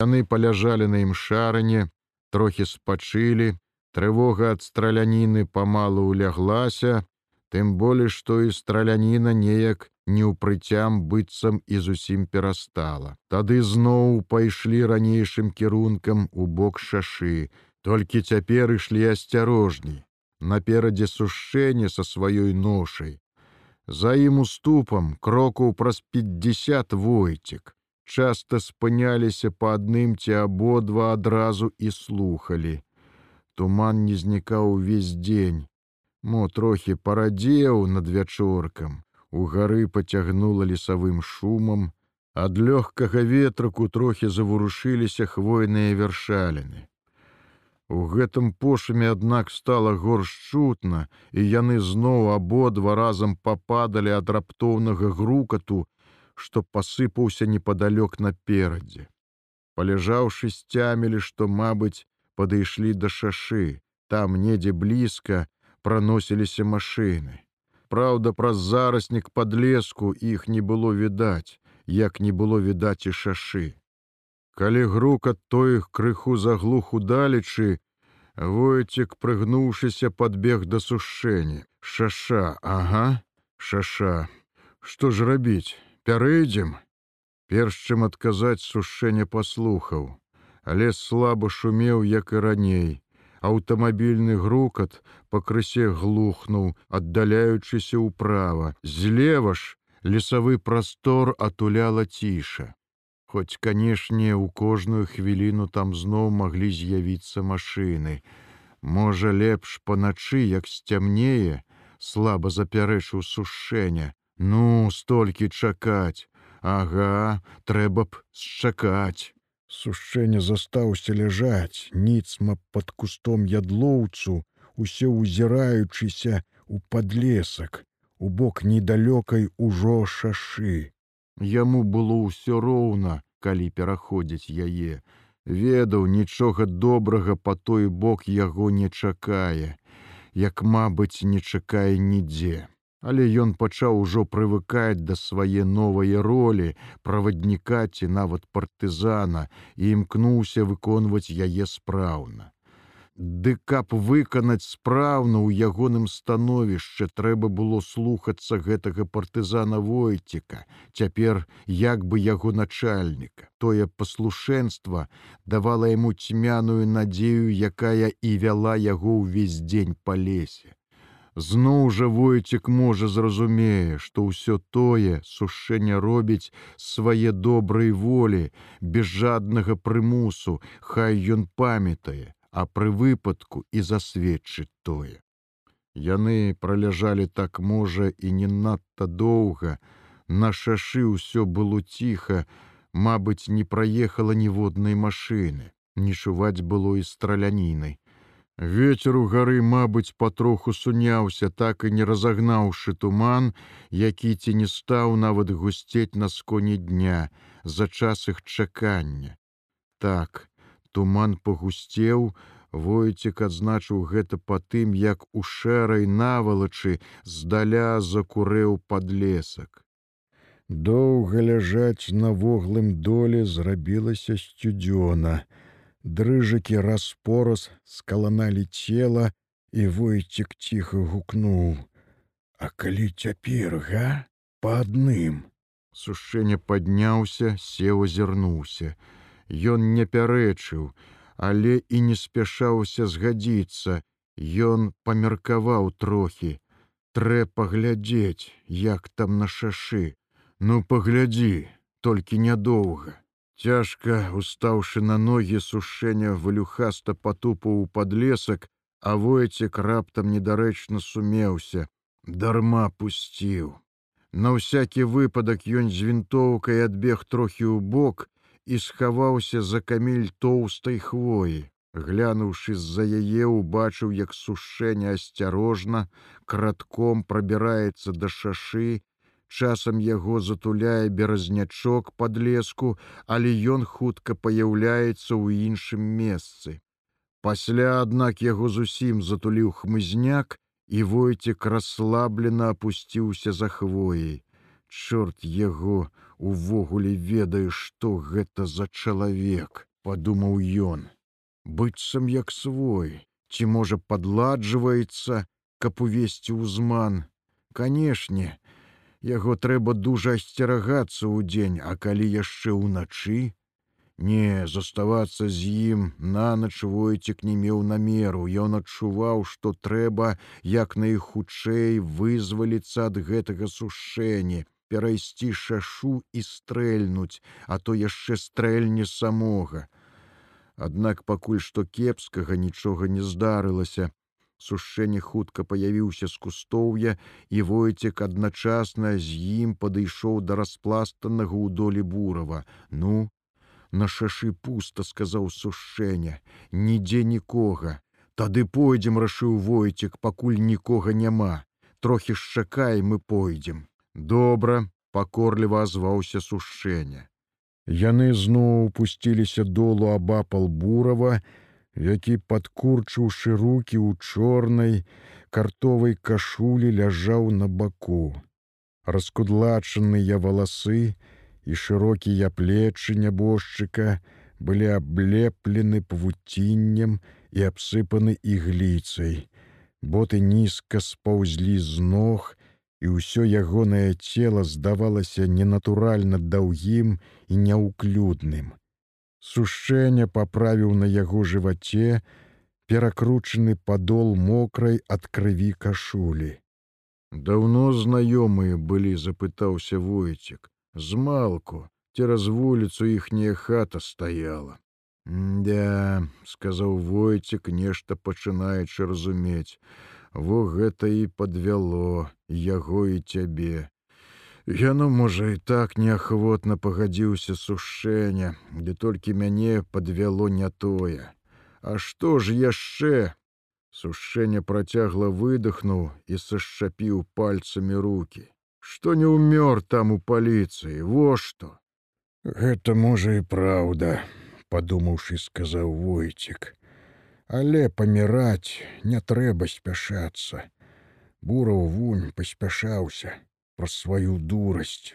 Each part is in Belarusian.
Яны паляжалі на ім шаране, трохі спачылі, трывога ад страляніны памалу ўляглася, тым болей, што і страляніна неяк не ў прыцям быццам і зусім перастала. Тады зноў пайшлі ранейшым кірункам у бок шашы, толькі цяпер ішлі асцярожней. Наперадзе сушэнне са сваёй ношай. За ім уступам крокаў праз 50 войцік часта спыняліся па адным ці абодва адразу і слухали. Туман не знікаў увесь дзень. Мо трохі парадзеў над вячоркам. У гары пацягнула лесавым шумам, ад лёгкага ветраку трохі заварушыліся хвойныя вяршаліны. У гэтым пошуме, аднак стала горш чутна, і яны зноў абодва разам пападалі ад раптоўнага грукату, што пасыпаўся непадалёк наперадзе. Паляжаўшы сцямілі, што, мабыць, падышлі да шашы, там недзе блізка праносіліся машыны. Праўда, праз зараснік падлеску іх не было відаць, як не было відаць і шашы. Калі грук ад тоіх крыху заглух удалечы, Войцік, прыгнуўшыся, падбег да сушэння. Шаша, ага, шаша. Што ж рабіць? Пярэдзім. Перш чым адказаць сушэнне паслухаў, але слаба шумеў, як і раней. Аўтамабільны грукат пакрысе глухнуў, аддаляючыся ўправа. Злева ж лесавы прастор атуляла ціша. Хоць, канешне, у кожную хвіліну там зноў маглі з'явіцца машыны. Можа, лепш паначы, як сцямнее, слаба запярэчыў сушэння, Ну, столькі чакаць. Ага, трэба б счакаць. Сушэнне застаўся ляжаць, ніцма пад кустом ядлоўцу, усе ўзіраючыся у падлесак, у бок недалёкай ужо шашы. Яму было ўсё роўна, калі пераходзіць яе. Ведаў, нічога добрага па той бок яго не чакае, як, мабыць, не чакае нідзе. Але ён пачаў ужо прывыкаць да свае новыя ролі, правадніка ці нават партызана і імкнуўся выконваць яе спраўна. Ды каб выканаць спраўна ў ягоным становішчы трэба было слухацца гэтага партызана войціка, цяпер як бы яго начальніка. Тое паслушэнства давала яму цьмяную надзею, якая і вяла яго ўвесь дзень па лесе. Зноў жа войцік можа зразумее, што ўсё тое сушэнне робіць свае добрай волі, без жаднага прымусу, хай ён памятае, а пры выпадку і засведчыць тое. Яны праляжалі так можа і не надта доўга. На шашы ўсё было ціха, Мабыць, не праехала ніводнай машыны, не чуваць было і стралянінай. Вецер у гары, мабыць, патроху суняўся, так і не разагнаўшы туман, які ці не стаў нават гусцець на сконі дня за час іх чакання. Так, туман пагусцеў, Войцік адзначыў гэта па тым, як у шэрай навалачы здаля закурэў падлесак. Доўга ляжаць на воглым доле зрабілася сцюдзёна дрыжыкі распораз скаланалі цела і войцік ціха гукнуў: « А калі цяпер га па адным. Сушэнне падняўся, сеў азірнуўся. Ён не пярэчыў, але і не спяшаўся згадзіцца. Ён памеркаваў трохі. Трэ паглядзець, як там на шашы. Ну паглядзі, толькі нядоўга. Цяжка устаўшы на ногі сушэння валюхаста патупу ў падлесак, а войцек раптам недарэчна сумеўся, дарма пусціў. На ўсякі выпадак ён з вінтоўкай адбег трохі ў бок і схаваўся за камель тоўстай хвоі. Глянуўшы з-за яе, убачыў, як сушэнне асцярожна, кратком прабіраецца да шашы, часам яго затуляе беразнячок под леску, але ён хутка паяўляецца ў іншым месцы. Пасля, аднак яго зусім затуліў хмызняк, і войцек расслаблена опусціўся за хвоей. Чорт яго увогуле ведае, што гэта за чалавек. падумаў ён быццам як свой ці можа падладжваецца каб увесці ўзман канешне яго трэба дужа асцерагацца ў дзень а калі яшчэ ўначы? Не заставацца з ім нанач войцік не меў намеру. Ён адчуваў што трэба як найхутчэй вызваліцца ад гэтага сушэння перайсці шашу і стрэльнуць а то яшчэ стрэльне самога. Аднак пакуль што кепскага нічога не здарылася сушэнне хутка паявіўся з кустоўя і войцек адначасна з ім падышоў да распластанага ў долі бурава. Ну на шашы пуста сказаў сушэння нідзе нікога. Тады пойдзем рашыў войцек пакуль нікога няма. Трохі ж чакай мы пойдзем добра пакорліва азваўся сушэння яны зноў пусціліся долу абапал бурава які падкурчыўшы руки ў чорнай картовай кашулі ляжаў на баку раскудлачаныя валасы і шырокія плечы нябожчыка былі аблеплены павуціннем і абсыпаны ігліцай. Боты нізка спаўзлі з ног, і ўсё ягонае цело здавалася ненатуральна даўгім і няўклюдным. Сушэнне паправіў на яго жываце, перакручаны падол мокрай ад крыві кашулі. Даўно знаёмыя былі, запытаўся войцік. Змалку цераз вуліцу іхняя хата стаяла да сказаў войцік нешта пачынаючы разумець. Во гэта і подвяло яго і цябе яно можа і так неахвотна пагадзіўся сушэння ды толькі мяне подвяло не тое. А што ж яшчэ? Сушэнне працягла выдохнуў і сашчапіў пальцамі руки што не ўмёр там у паліцыі во што? Гэта можа і праўда падумаўшы сказаў войцік. Але паміраць не трэба спяшацца. Бураў вунь паспяшаўся пра сваю дурасць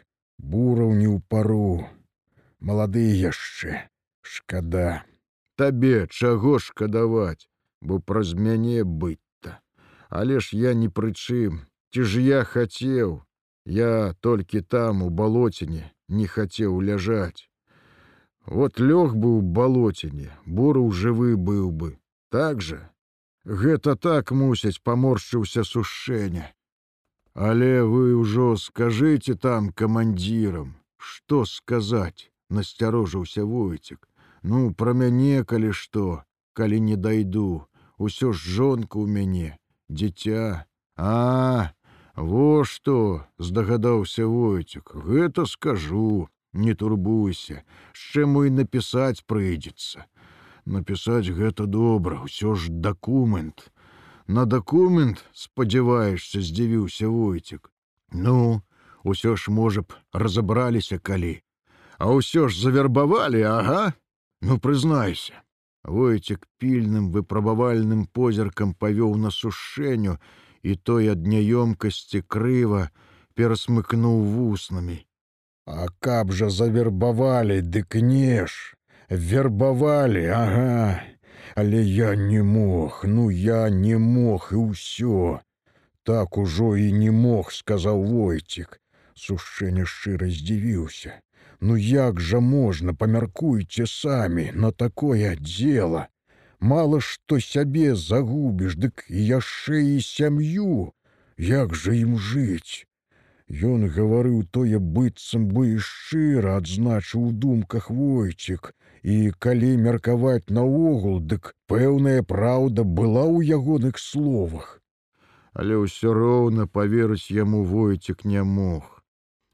бураў не ў пару малады яшчэ шкада табе чаго шкадаваць бо праз мяне быць-то але ж я не прычым ці ж я хацеў Я толькі там у балоціне не хацеў ляжаць. Вот лёг бы ў балоціне, буру жывы быў бы. Так жа. Гэта так мусяць паморшчыўся сушэння. Але вы ўжо скажыце там камандзірам, што сказаць, насцярожыўся войцік. Ну, пра мяне, калі што, калі не дайду, усё ж жонка ў мяне, дзіця, а, Во што здагадаўся войцік, гэта скажу, не турбуйся, з чым мой напісаць прыйдзецца. Напісаць гэта добра, усё ж дакумент. На дакумент спадзяваешся, здзівіўся войцік. Ну, усё ж можа б разабраліся калі. А ўсё ж завербавалі, ага, ну прызнайся. Войцік пільным выпрабавальным позіркам павёў на сушэнню, і той ад няёмкасці крыва перасмыкнуў вуснамі. А каб жа завербавалі, дык неш, вербавалі, ага, Але я не мог, ну я не мог і ўсё. Так ужо і не мог, сказаў войцік. Сушэнне шчыра здзівіўся. Ну як жа можна, памяркуйце самі на такое дело мало што сябе загубіш, дык яшчэ і сям'ю, як жа ім жыць. Ён гаварыў тое быццам бы і шчыра адзначыў у думках войцік, і калі меркаваць наогул, дык пэўная праўда была ў ягоных словах. Але ўсё роўна паверыць яму войцік не мог.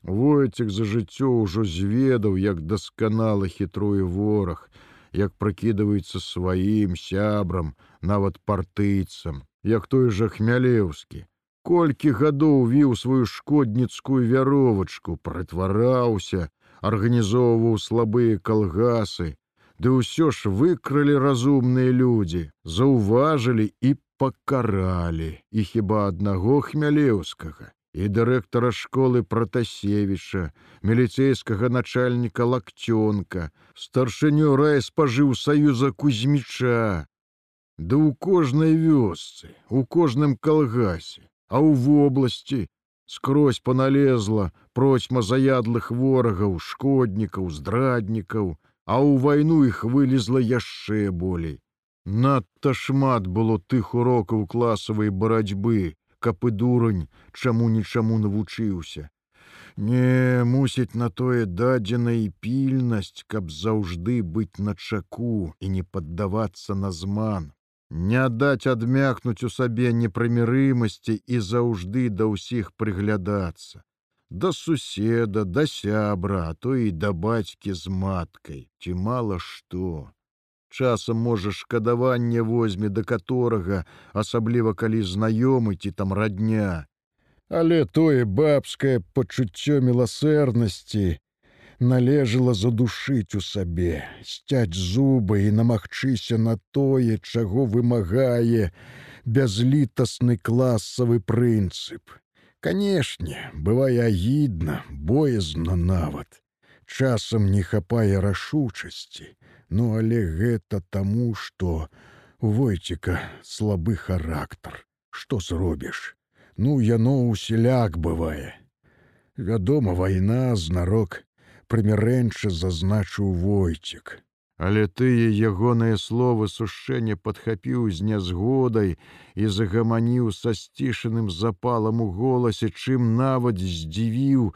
Войцік за жыццё ўжо зведаў, як дасканала хітруе вораг, як прыкідваецца сваім сябрам, нават партыйцам, як той жа хмялеўскі. Колькі гадоў віў сваю шкодніцкую вяровачку, прытвараўся, арганізоўваў слабыя калгасы, Ды ўсё ж выкралі разумныя людзі, заўважылі і пакаралі і хіба аднаго хмялеўскага і дырэктара школы Пратасевіча, міліцейскага начальніка лакцёнка, старшыню рай спажыў саюза кузьміча. Да ў кожнай вёсцы, у кожным калгасе, а ў вобласці скрозь паналезла процьма заядлых ворагаў, шкоднікаў, здраднікаў, а ў вайну іх вылезла яшчэ болей. Надта шмат было тых урокаў класавай барацьбы, каб і дурань чаму нічаму навучыўся. Не мусіць на тое дадзена і пільнасць, каб заўжды быць на чаку і не паддавацца на зман. Не даць адмякнуць у сабе непрымірымасці і заўжды да ўсіх прыглядацца. Да суседа, да сябра, то і да бацькі з маткай, ці мала што часам можа шкадаванне возьме да каторага, асабліва калі знаёмы ці там радня. Але тое бабскае пачуццё міласэрнасці належала задушыць у сабе, сцяць зубы і намагчыся на тое, чаго вымагае бязлітасны класавы прынцып. Канешне, бывае агідна, боязна нават. Часам не хапае рашучасці, Ну але гэта таму, што у войціка слабы характар. Што зробіш? Ну яно усяляк бывае. Вядома, вайна знарок прымірэнча зазначыў войцік. Але тыя ягоныя словы сушэння падхапіў з нязгодай і загаманіў са сцішаным запалам у голасе, чым нават здзівіў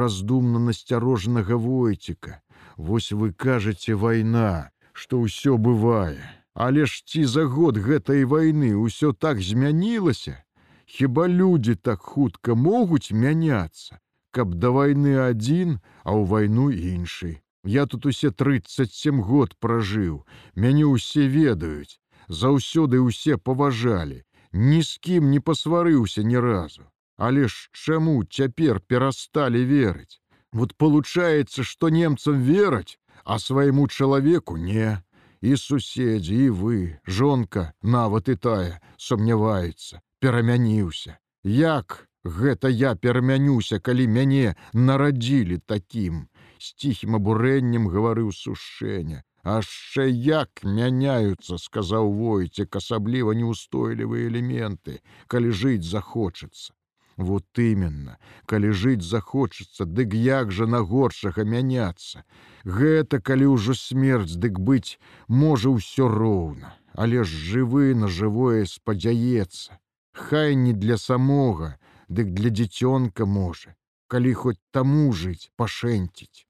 раздумна насцярожнага войціка. Вось вы кажаце вайна, што ўсё бывае. Але ж ці за год гэтай вайны ўсё так змянілася. Хіба людзі так хутка могуць мяняцца, каб да вайны адзін, а ў вайну іншы. Я тут усе 37 год пражыў, мяне ўсе ведаюць, заўсёды ўсе паважалі, ні з кім не пасварыўся ні разу. Але ж чаму цяпер перасталі верыць? Вот получается, что немцам вераць, а свайму чалавеку не. І суседзі, і вы, жонка, нават і тая, сумняваецца, перамяніўся. Як гэта я перамянюся, калі мяне нарадзілі такім, з ціхім абурэннем гаварыў сушэння. Ашчэ як мяняюцца, сказаў войцек, асабліва неустойлівыя элементы, калі жыць захочацца. Вот именно, калі жыць захочацца, дык як жа на горшага мяняцца. Гэта калі ўжо смерць дык быць можа ўсё роўна, але ж жывы на жывое спадзяецца. Хай не для самога, дык для дзіцёнка можа, калі хоць таму жыць пашэнціць.